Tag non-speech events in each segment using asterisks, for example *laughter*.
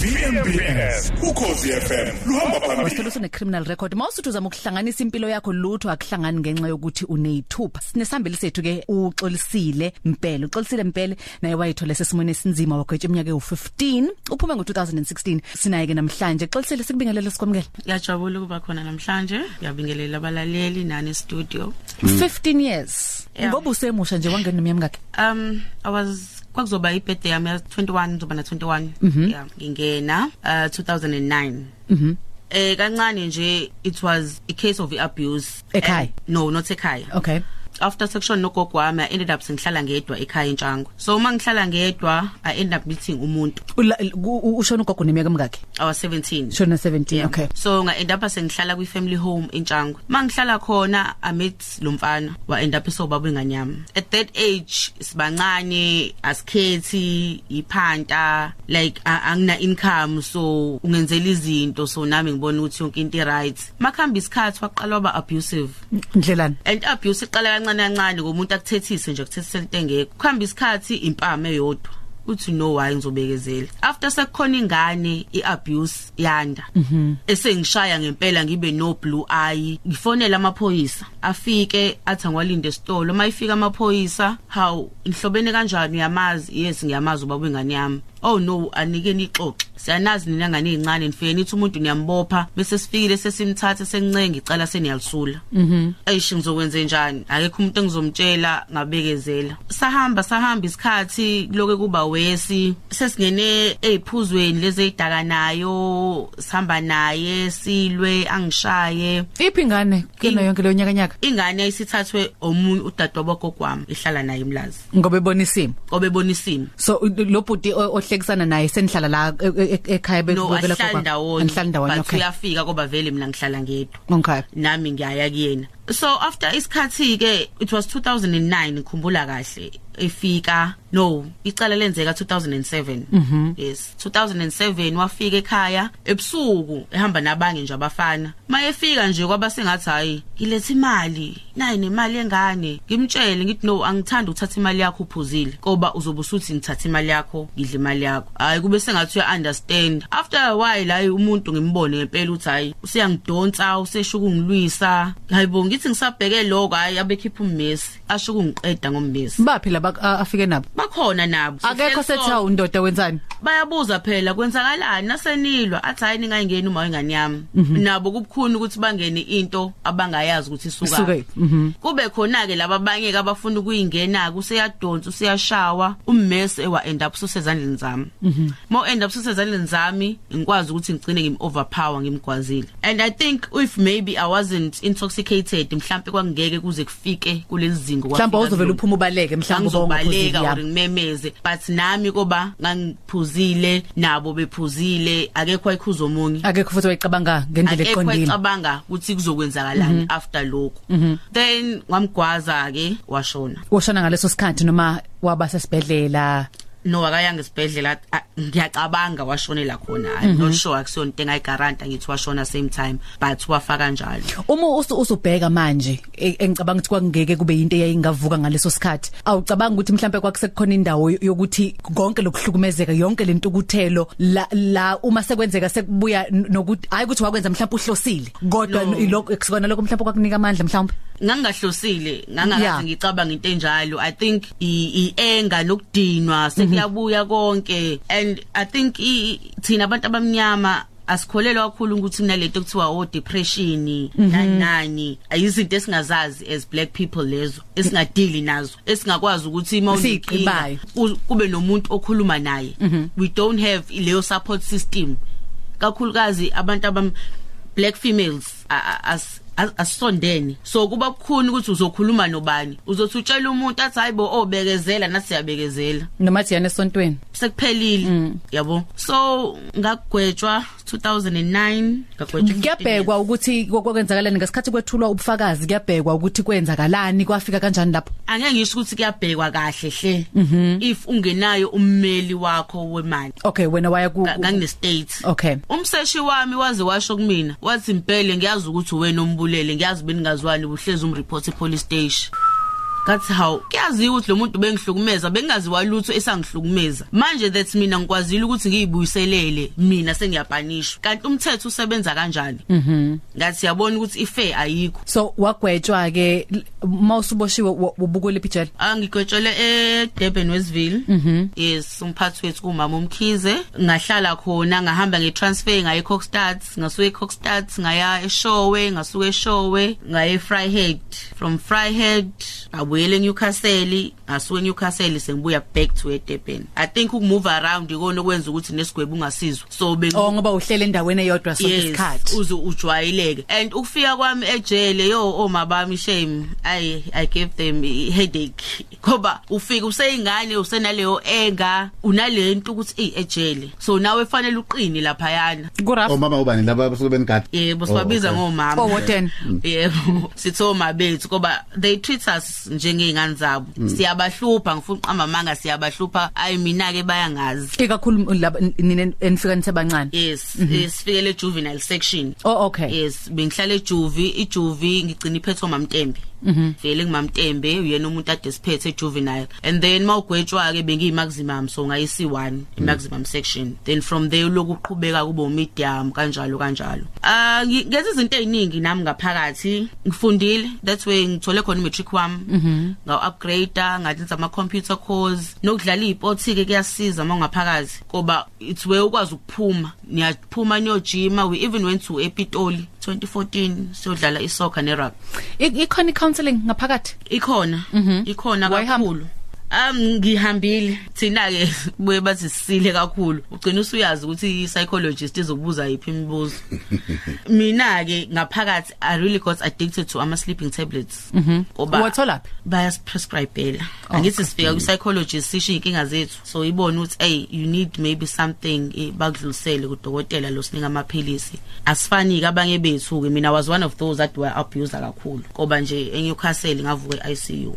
VMBS ukhosi FM luhamba phambili Wasithola sune criminal record mawusuthi uzama ukuhlanganisa impilo yakho lutho akuhlangani ngenxa yokuthi uneyithupha sinesambili sethu ke uxolisile Mpele uxolisile Mpele naye wayithola sesimone esinzima wagwetshwa iminyaka ewu15 uphume ngo2016 sinaye ke namhlanje xolisile sikubingelele sikwamukela Ngiyajabula ukuba khona namhlanje. Ngiyabingelela abalaleli nani studio. 15 years Yeah. ngoba usemusha nje wangena nomyami ngakhe Um I was kwakuzoba ibirthday yami ya 21 ngizoba na 21. Yeah, ngingena uh 2009. mhm Eh kancane nje it was a case of abuse. Ekhaya? And- No, not ekhaya. okay After section nogogo wami I ended up sengihlala ngedwa ekhaya eNtshango. So uma ngihlala ngedwa I end up meeting umuntu. Ula- u- ushona ugogo neminyaka mingakhe I was 17. shona 17 Yeah. okay So nga end up sengihlala kwi family home eNtshango. Mangihlala khona I met lo mfana wa end up esobaba ingane yami. At that age sibancane asikhethi iphanta like a- angina income so ungenzela izinto so nami ngibona ukuthi yonke into right. Makhamba isikhathi waqala waba abusive. ndlelani And abuse iqala kancane kancane ngomuntu akuthethise nje akuthethise into engekho. Kuhamba isikhathi impama eyodwa. uthi no why ngizobekezela? After sekukhona ingane iabuse yanda. Esengishaya ngempela ngibe no blue eye. Ngifonela amaphoyisa. Afike athi angwalinde esitolo. Mayifika amaphoyisa how inhlobene kanjani? Uyamazi? Yes ngiyamazi ubaba wengane yami. Oh no anike nixoxe. Siyanazi nina ngane ezincane nifike nithi umuntu niyambopha. Bese sifikile sesimthatha sencenga icala seniyalisula. Mhm. Ayishi ngizokwenze njani? Akekho umuntu engizomtshela ngabekezela. Sahamba sahamba isikhathi lokho kuba wesi. Sesingene eziphuzweni lezi ezidakanayo sihamba naye silwe angishaye. Iphi ingane kena yonke leyo nyaka nyaka ingane ayisithathwe omunye udadewabo gogwami ehlala naye emlazi. Ngoba ebona isimo obebona isimo so lo bhuti ohlekisana naye senihlala la e- e- e- ekhaya no bekubela ahlala ndawonye okay. uyafika ngoba vele mina ngihlala ngedwa. Okay. Nami ngiyaya kuyena. So after isikhathi ke it was 2009 ngikhumbula kahle efika no icala lenzeka 2007 Mhm. yes 2007 wafika ekhaya ebusuku ehamba nabange nje abafana. Mayefika nje kwaba sengathi hayi ngilethe imali nayi nemali engane. Ngimtshele ngithi no angithandi ukuthatha imali yakho uphuzile ngoba uzobe usuthi ngithatha imali yakho ngidla imali yakho. Hayi kube sengathi uya understand after a while hayi umuntu ngimbone ngempela uthi hayi usiyangidonsa usesho ukungilwisa hayibo ngithi ngisabheke lokho hayi abekhipha ummesi. Asho ukungiqeda ngommesi. Baphi laba a- afike nabo? Bakhona nabo. Akekho Sihleli sethi sonke. hawu ndoda wenzani? Bayabuza phela kwenzakalani? Nasenilwa. Athi hayi ningayingeni uma ingane yami. Nabo kubukhuni ukuthi bangene into abangayazi ukuthi isuka Isuke, mhm. kube khona ke laba abanye ke abafuna ukuyingena useyadonsa useyashawa. Ummese ewa end up usezandleni zami. Mo end up usezandleni zami ngikwazi ukuthi ngicine ngim overpower ngimgwazile. And i think if maybe i wasn't intoxicated mhlambe kwangeke kuze kufike kulezi zingo mhlawumbe kwafika uzovela kulo. uphuma ubaleke mhlawumbe ngizobaleka or yami ngimemeze. But nami koba ngangiphuzile nabo bephuzile akekho ayikhuza omunye. Akekho futhi wayicabanga ngendlela akekho eqondile. ecabanga ukuthi kuzokwenzakalani after lokho then ngamgwaza ke washona. Woshona ngaleso sikhathi noma waba sesibhedlela. No akayanga esibhedlela a- ngiyacabanga washonela khona i'm not sure akusona into engayigaranta ngithi washona same time but wafa kanjalo uma usu- usubheka manje e- engicabanga ukuthi kwakungeke kube into eyayingavuka ngaleso sikhathi awucabanga ukuthi mhlambe kwakusekukhona indawo yokuthi konke lokuhlukumezeka yonke lento ukuthelo la, la uma sekwenzeka sekubuya n- nokuthi hayi ukuthi wakwenza mhlawumbe uhlosile kodwa No. ilokho ekusona lokho mhlawumbe kwakunika amandla mhlawumbe ngangahlosile Yeah. ngangakaze ngicabanga into enjalo. I think i anger nokudinwa sekuyabuya konke. And i think i- thina abantu abamnyama asikholelwa kakhulu ukuthi kunalento kuthiwa o depression nani nani ayizinto esingazazi as black people lezo esingadili nazo esingakwazi ukuthi Esiyigqibayo. mawunenkinga kube nomuntu okhuluma naye. We don't have leyo support system. Kakhulukazi abantu abam black females a- a- as as- asondene so kuba kukhuni ukuthi uzokhuluma nobani. Uzothi utshela umuntu athi hayibo obekezela nathi siyabekezela. Noma thiyana esontweni? Sekuphelile. Yabo. So ngagwetshwa 2009 ngagwetshwa 15 kuyabhekwa ukuthi kokwenzakalani ngesikhathi kwethulwa ubufakazi kuyabhekwa ukuthi kwenzakalani kwafika kanjani lapho? Angeke ngisho ukuthi kuyabhekwa kahle hle. If ungenayo ummeli wakho wemali. Okay wena waya ku Nga- ngangine state okay. Umseshi wami waze washo kumina. Wathi impela ngiyazi ukuthi wena ombulele ngiyazi beningazwani uhlezi umreport epolice station. Ngathi hawu kuyaziwa ukuthi lo muntu bengihlukumeza bengaziwa lutho esangihlukumeza. Manje that mina ngikwazile ukuthi ngiyibuyiselele mina sengiyapanishwa kanti umthetho usebenza kanjani? Mhm. Ngathi yabona ukuthi ifair ayikho. So wagwetshwa ke mawusuboshiwe ubukule ipijela angigwetshele eDurban Westville. Mhm. Yes umphathi wethu kumama umkhize ngahlala khona ngahamba ngetransfer ngaye Cockstad ngasuka eCockstad ngaya eShowe ngasuka eShowe ngaye Fryhead from Fryhead abuyele eNewcastle ngasuka eNewcastle sengibuya back to eDurban i think ukumove around ikona okwenza ukuthi nesigwebo ungasizwa. So beng oh ngoba uhlele endaweni eyodwa sonke isikhathi. uze ujwayeleke. And ukufika kwami ejele yo omabami shame i i gave them a headache. Ngoba ufika useyingane usenaleyo enga unalento ukuthi ey ejele. So nawe fanele uqine lapha yana kuraf omama ubani? Laba basuke benigada yebo sibabiza ngomama. Oh woten yebo *laughs* sithoma bethu ngoba they treat us njengezingane zabo siyabahlupha ngifuna uqamba manga siyabahlupha. Ayi mina ke bayangazi. Ikakhulu laba nina enifika nisebancane. Yes sifikele juvenile section. Oh okay. Yes bengihlala ejuvi ijuvi ngigcina iphethwe mamtembe. Vele ngimamtembe uyena umuntu ade siphethe ejuvenile and then mawugwetshwa ke bengiyi maximum so ngayisi 1 i maximum section. Then from there loku uqhubeka kube medium kanjalo kanjalo. Ah ngenza izinto eziningi nami ngaphakathi. Ngifundile that's where ngithole khona imatric wami. Nga upgrade ngayenza ama computer course. Nokudlala iziports ke kuyasiza mangaphakathi ngoba it's where ukwazi ukuphuma. Niyaphuma niyojima we even went to epitoli. 2014 siyodlala isoccer nerugby. Ikhona counseling ngaphakathi? Ikhona. Ikhona kakhulu. Um ngihambile. Thina ke buye bathi sisile kakhulu. Ugcina usuyazi ukuthi i psychologist izokubuza yiphi imibuzo. *laughs* Mina ke ngaphakathi i really got addicted to ama sleeping tablets ngoba wathola baya prescribela angithi sifika ku psychologist sisho inkinga zethu. So ibona ukuthi hey you need maybe something bakudlulisele ku dokotela lo sininga amaphilisi. Asifani ke abanye bethu ke mina was one of those that were abused kakhulu. Ngoba nje eNewcastle ngavuka eICU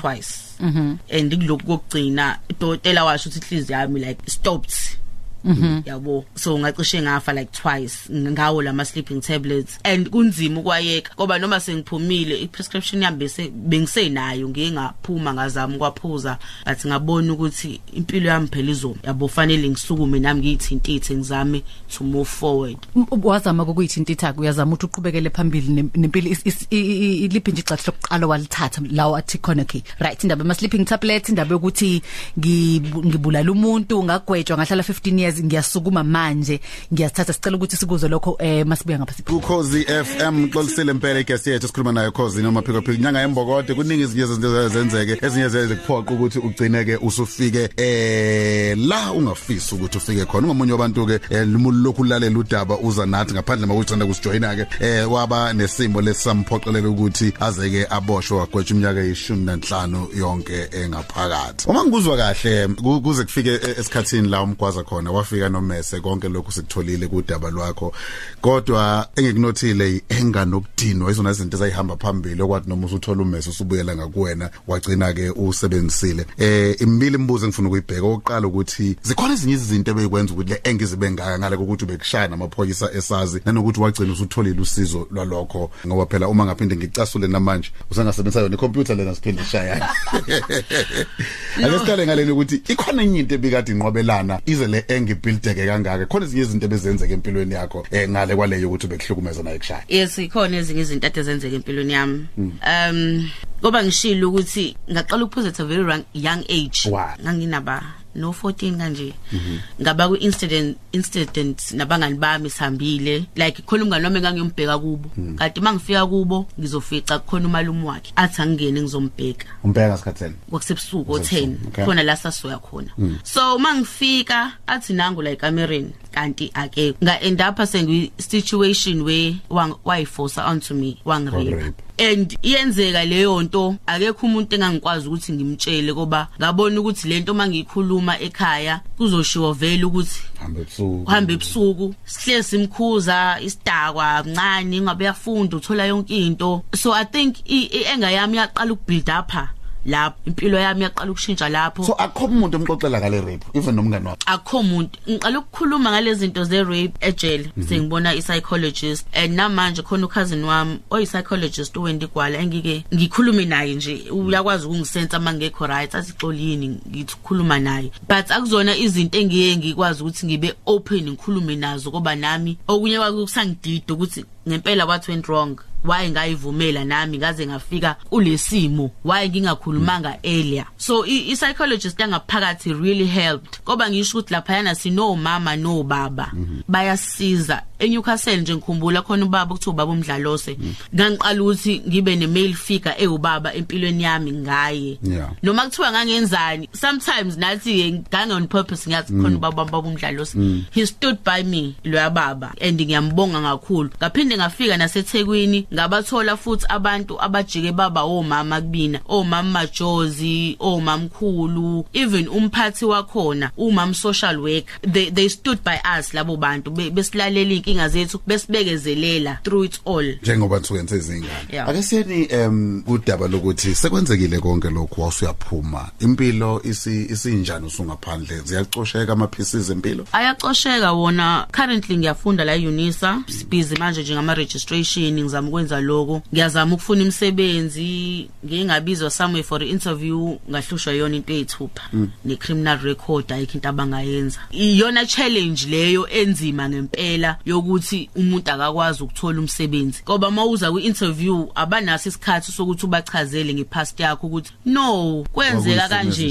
twice mhm. And kulokhu kokugcina idokotela washo ukuthi inhliziyo yami like stopped. Yabo. So ngacishe ngafa like twice ngawo lama sleeping tablets. And kunzima ukwayeka ngoba noma sengiphumile i prescription yami bese bengisenayo ngingaphuma ngazama kwaphuza but ngabona ukuthi impilo yami phela izo yabo fanele ngisukume nami ngiyithintithe ngizame to move forward. Wazama ukuyithintitha uyazama ukuthi uqhubekele phambili nempilo iliphi nje ixathi lokuqala walithatha lawo athi khona okay right indaba ama sleeping tablets indaba yokuthi ngibulala umuntu ngagwetshwa ngahlala 15 years ngiyasukuma manje. Ngiyathatha sicela ukuthi sikuze lokho eh masibuya ngapha siphi ukhozi FM xolisile impela igesi yethu sikhuluma nayo khozi noma phiko phiko. Inyanga yembokode kuningi izinto ezenze zenzeke ezinye zezikuphoqa ukuthi ugcine ke usufike eh la ungafisi ukuthi ufike khona. Ungomunye wabantu ke lumulu lokhu lalela udaba uza nathi ngaphandle makuthanda kusijoyina ke eh waba nesimo lesamphoqelela ukuthi aze ke aboshwe wagwetshwa iminyaka eyishumi nanhlanu yonke engaphakathi uma ngikuzwa kahle kuze kufike esikhatsini la umgwaza khona wafika nomese konke lokhu sikutholile kudaba lwakho. Kodwa engikunothile ienga nokudinwa izona izinto ezayihamba phambili okwathi noma usuthola umese usubuyela ngakuwena wagcina ke usebenzisile. Eh imibili imibuzo engifuna ukuyibheka oqala ukuthi zikhona ezinye izinto ebeyikwenza ukuthi le engizibe ngaka ngale ukuthi ubekushaya namaphoyisa esazi nanokuthi wagcina usutholile usizo lwalokho. Ngoba phela uma ngaphinde ngicasule namanje usangasebenzisa yona icomputer lena siphinde shaya *laughs* ake siqale ngaleni ukuthi ikhona enye into ebikade inqwabelana ize le engibuildeke kangaka. Khona ezinye izinto ebezenzeka empilweni yakho eh ngale kwaleyo ukuthi ubekuhlukumeza naye kushaya yes ikhona ezinye izinto ade zenzeka empilweni yami. Um ngoba ngishilo ukuthi ngaqala ukuphuza at a very young age. Nganginaba no 14 kanje. Ngaba ku incident incident nabangani bami sihambile. Like khona umngani wami engangiyombheka kubo. Kanti mangifika kubo ngizofica khona umalume wakhe athi angene ngizombheka. Umbheka ngasikhatheni kwakusebusuku o10 khona la sasuya khona. So mangifika athi nangu la ekamereni kanti ake. Nga end up sengi situation where wayiforce onto me wangirape and iyenzeka leyo nto akekho umuntu engangikwazi ukuthi ngimtshele ngoba ngabona ukuthi lento mangiyikhuluma ekhaya kuzoshiwo vele ukuthi hambe ebusuku. hambe ebusuku sihle simkhuza isidakwa mncane ngabe yafunda uthola yonke into. So i think enga yami yaqala ukubuild up lapho impilo yami yaqala ukushintsha lapho. So akho umuntu omxoxela ngale rape even nomngane wakhe akho umuntu. Ngiqala ukukhuluma ngale zinto ze rape ejele sengibona i psychologist and namanje khona ucousin wami oyi psychologist uWendy Gwala engike ngikhulume naye nje. Uyakwazi ukungisensa mangekho right asixolini ngithi ukukhuluma naye. But akuzona izinto engiye ngikwazi ukuthi ngibe open ngikhulume nazo ngoba nami okunye kwakusangidida ukuthi ngempela what went wrong. Why ngayivumela nami ngaze ngafika kulesimo why ngingakhulumanga earlier so i, i psychologist yangaphakathi really helped ngoba ngisho ukuthi lapha yana sino mama no baba mm -hmm. bayasiza eNewcastle nje ngikhumbula khona ubaba ukuthi ubaba umdlalose. Ngangiqala ukuthi ngibe ne male figure ewubaba empilweni yami ngaye. Yeah. noma kuthiwa ngangenzani sometimes nathi ngange on purpose ngathi khona ubaba baba umdlalose. He stood by me lo baba and ngiyambonga kakhulu. Ngaphinde ngafika naseThekwini ngabathola futhi abantu abajike baba omama kubina omama majozi omamkhulu even umphathi wakhona umam social worker. They, they stood by us labo bantu be- besilalela inkinga zethu besibekezelela through it all. Njengoba nisuke nisezingane Yeah. ake siyeni em udaba lokuthi sekwenzekile konke lokhu wasuyaphuma impilo isi isinjani usungaphandle? Ziyacosheka ama pieces empilo ayacosheka wona. Currently ngiyafunda la eUnisa. Busy manje njengama registration ngizama ukwenza lokho ngiyazama ukufuna imisebenzi. Ngingabizwa somewhere for an interview ngahlushwa yona into eyithupha. Ne criminal record ayikho into abangayenza. Iyona challenge leyo enzima ngempela yokuthi umuntu akakwazi ukuthola umsebenzi. Ngoba mawuza ku interview abanaso isikhathi sokuthi ubachazele ngepast yakho ukuthi no kwenzeka kanje.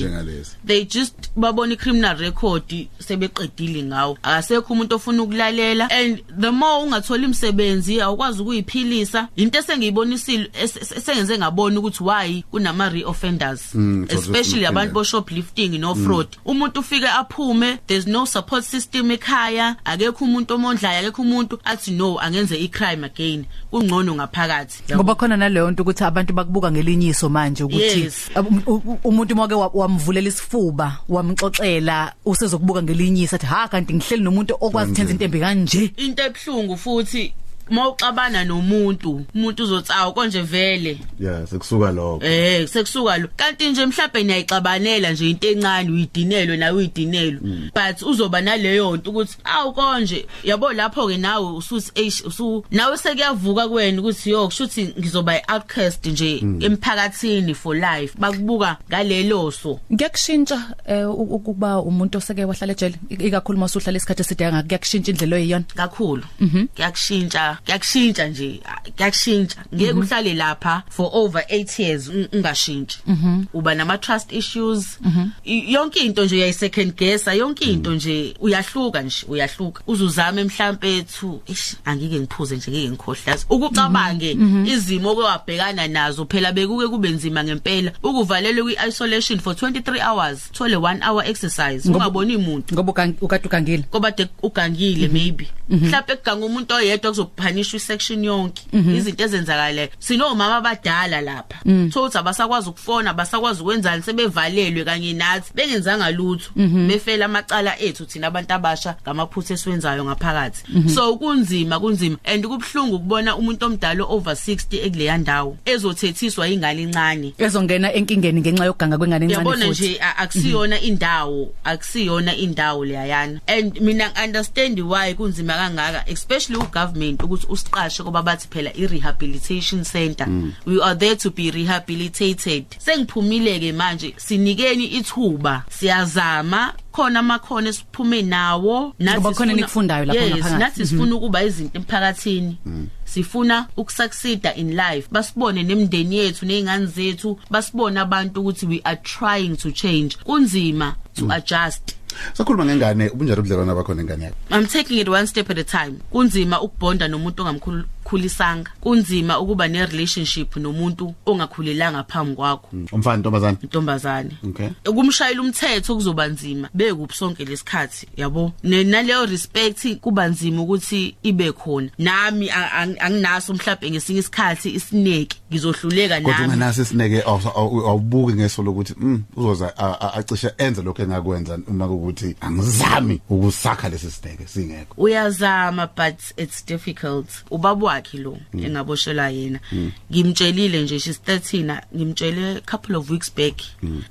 they just babona i-criminal record sebeqedile ngawo. Akasekho umuntu ofuna ukulalela. And the more ungathola imsebenzi awukwazi ukuyiphilisa. Into esengiyibonisile es- es- esengenze ngabona ukuthi why kunama reoffenders Mm, especially abantu bo shoplifting no fraud umuntu ufike aphume there's no support system ekhaya. Akekho umuntu omondlayo akekho umuntu athi no angenze i-crime again. Kungcono ngaphakathi. Ngoba khona naleyo nto ukuthi abantu bakubuka ngelinyiso manje ukuthi Yes. um, u- u- umuntu make wa- wamvulela isifuba wamxoxela usezokubuka ngelinyiso athi ha kanti ngihleli nomuntu okwazi ukuthenza into embi kanje? Into ebhlungu futhi mawuxabana nomuntu umuntu uzothi awu konje vele. Yeah sekusuka lokho. Eh sekusuka lo kanti nje mhlawumbe niyayixabanela nje into encane uyidinelwe nawe uyidinelwe. But uzoba naleyo nto ukuthi awu konje yabo lapho ke nawe usuthi eish usu nawe sekuyavuka kuwena ukuthi yo kushuthi ngizoba outcast nje emphakathini for life. Bakubuka galelo so. Kuyakushintsha eh, ukuba umuntu oseke wahlala ejele ikakhulu masuhlala isikhathi eside ngaka kuyakushintsha indlela oyiyona kakhulu. Kuyakushintsha kuyakushintsha nje ah, kuyakushintsha ngeke uhlale lapha for over 8 years un- ungashintshi uba nama trust issues. I- yonke into nje uyayi second guess yonke into nje uyahluka nje uyahluka. Uzuzame mhlambe ethu ish angike ngiphuze nje ngeke ngikhohlaza ukucabange izimo okwabhekana nazo phela bekuke kube nzima ngempela. Ukuvalelwe kwi isolation for 23 hours thole 1 hour exercise ungaboni umuntu ngoba ugang- ukade ugangile. Ngoba de ugangile maybe. Mhlawumbe kuganga umuntu oyedwa kuzophanisha isection yonke. Izinto ezenzakalayo sinomama abadala lapha. Thothi abasakwazi ukufona abasakwazi ukwenzani? Sebevalelwe kanye nathi. Bengenzanga lutho. Befela amacala ethu thina abantu abasha ngamaphutha esiwenzayo ngaphakathi. So kunzima kunzima. And kubhlungu ukubona umuntu omdala over 60 ekuleya ndawo ezothethiswa ingane encane. Ezongena enkingeni ngenxa yokuganga kwengane encane yabona futhi. nje a- akusiyona indawo akusiyona indawo leyana. And mina understand why kunzima kangaka especially ugovernment ukuthi usiqashe kuba bathi phela i-rehabilitation center. We are there to be rehabilitated. Sengiphumile ke manje sinikeni ithuba siyazama. Khona amakhono esiphume nawo nathi Ngoba khona sifuna- nikufundayo lapho Yes, ngaphakathi. nathi sifuna ukuba izinto emphakathini. Sifuna ukusucceeda in life. Basibone nemndeni yethu neingane zethu. Basibone abantu ukuthi we are trying to change. Kunzima to adjust. Sakhuluma ngengane ubunjalo ubudlelwana bakho nengane yakho I'm taking it one step at a time. Kunzima ukubonda nomuntu ongamkhulisanga kunzima ukuba ne relationship nomuntu ongakhulelanga phambi kwakho. Umfana ntombazana intombazane okay. Ukumshayela umthetho kuzoba nzima. Bekuphi sonke lesikhathi yabo? Naleyo respect kuba nzima ukuthi ibe khona. Nami anginaso mhlawumbe ngesinye isikhathi isineke ngizohluleka kodwa nami. unganasi isineke awu- awu- awubuki ngeso lokuthi mm uzoza acishe enze lokho engakwenza uma ukuthi angizami ukusakha lesi sineke singekho. Uyazama but it's difficult. Ubaba wakhe lo engaboshela yena. Ngimtshelile nje she's 13 ngimtshele couple of weeks back.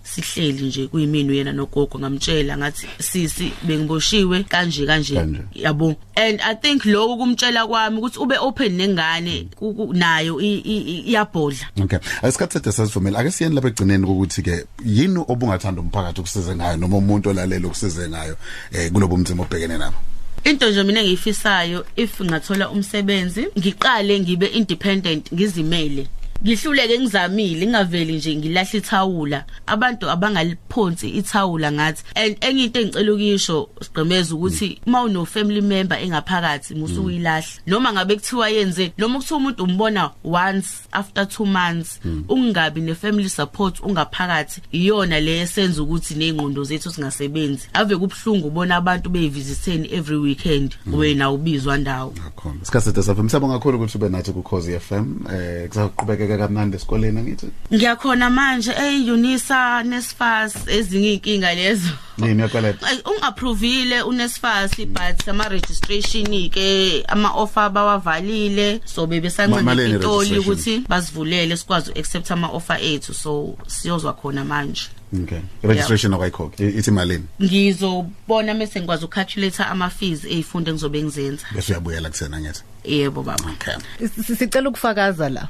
Sihleli nje kuyimini uyena nogogo ngamtshela ngathi sisi bengiboshiwe kanje kanje. Yabo. And i think lokho kumtshela kwami ukuthi ube open nengane nayo iyabhodla. Okay. Asikhathi sethe sasivumela ake siyeni lapha egcineni ukuthi ke yini obungathanda umphakathi ukusize ngayo noma umuntu olalela ukusize ngayo eh kulobo mzimo obhekene nabo. Into nje mina engiyifisayo if ngathola umsebenzi ngiqale ngibe independent ngizimele. Ngihluleke ngizamile ngingaveli nje ngilahla ithawula. Abantu abangaliphonsi ithawula ngathi. And enye into engicela ukuyisho sigqemeza ukuthi uma uno family member engaphakathi musuyilahla noma ngabe kuthiwa yenze noma kuthiwa umuntu umbona once after 2 months ungabi ne family support ungaphakathi iyona le esenza ukuthi nezingqondo zethu singasebenzi ave kubhlungu ubona abantu beyivisitheni every weekend wena ubizwa ndawo. Akhona. Isikhathi sethe safuna siyabonga kakhulu ukuthi ube nathi ku Khosi FM. Eh kusaqhubekeka kamnandi esikoleni ngithi. ngiyakhona manje ey Unisa Nesfas ezinye inkinga lezo Yini yakwela? Ay, ungapprovile uNesfas but ama registration ke ama offer bawavalile so Ma- bebesancane malini itoli registration? ukuthi basivulele sikwazi accept ama offer ethu so siyozwa khona manje Okay. Registration akayikhokhi. Ithi malini? ngizobona mase ngikwazi ucalculate ama fees ezifunde ngizobe ngizenza Bese uyabuyela kusena ngithi. Yebo baba Okay. Si- sicela ukufakaza la.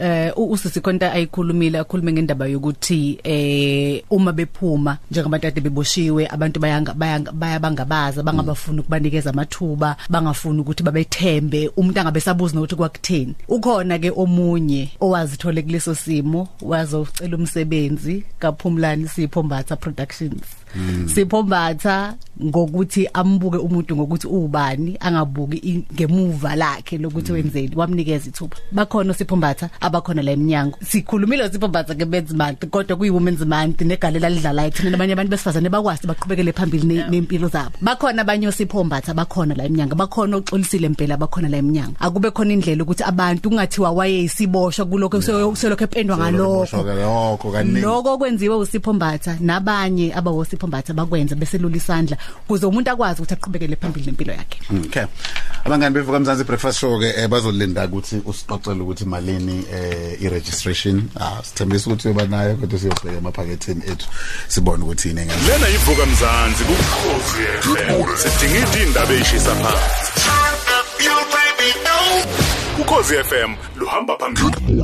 Eh u- usisikhonta ayikhulumile akhulume ngendaba yokuthi eh uma bephuma njengabantu ade beboshiwe abantu bayanga bayanga- bayabangabaza bangabafuni ukubanikeza amathuba bangafuni ukuthi babethembe umuntu angabe sabuza nokuthi kwakutheni. Ukhona ke omunye owazithole kuleso simo wazocela umsebenzi kaphumlani siphombatha productions. Siphombatha ngokuthi ambuke umuntu ngokuthi ubani angabuki i- ngemuva lakhe lokuthi wenzeni wamnikeza ithuba. Bakhona siphombatha abakhona la eminyango sikhulumile siphombatha ke men's month kodwa kuyi women's month negalela lidlalayo thina nabanye abantu besifazane bakwazi baqhubekele phambili ne- nempilo zabo. Bakhona abanye osiphombatha bakhona la eminyango bakhona oxolisile impela bakhona la eminyango akube khona indlela ukuthi abantu kungathiwa wayeyisiboshwa kuloko selokho ependwa ngalokho. Lokho kaningi. lokho kwenziwe usiphombatha nabanye abawosiphombatha bakwenza beselula isandla kuze umuntu akwazi ukuthi aqhubekele phambili nempilo yakhe. Okay. Abangani bevuka mzansi breakfast show ke eh, bazolinda ukuthi usixoxele ukuthi malini eh i-registration. Ah sithembisa ukuthi uyoba nayo kodwa siyobheka emaphaketheni ethu sibone ukuthi yini engene. lena yivuka mzansi kukhosi FM sidingida indaba ezishisa phansi. Ukhosi FM luhamba phambili.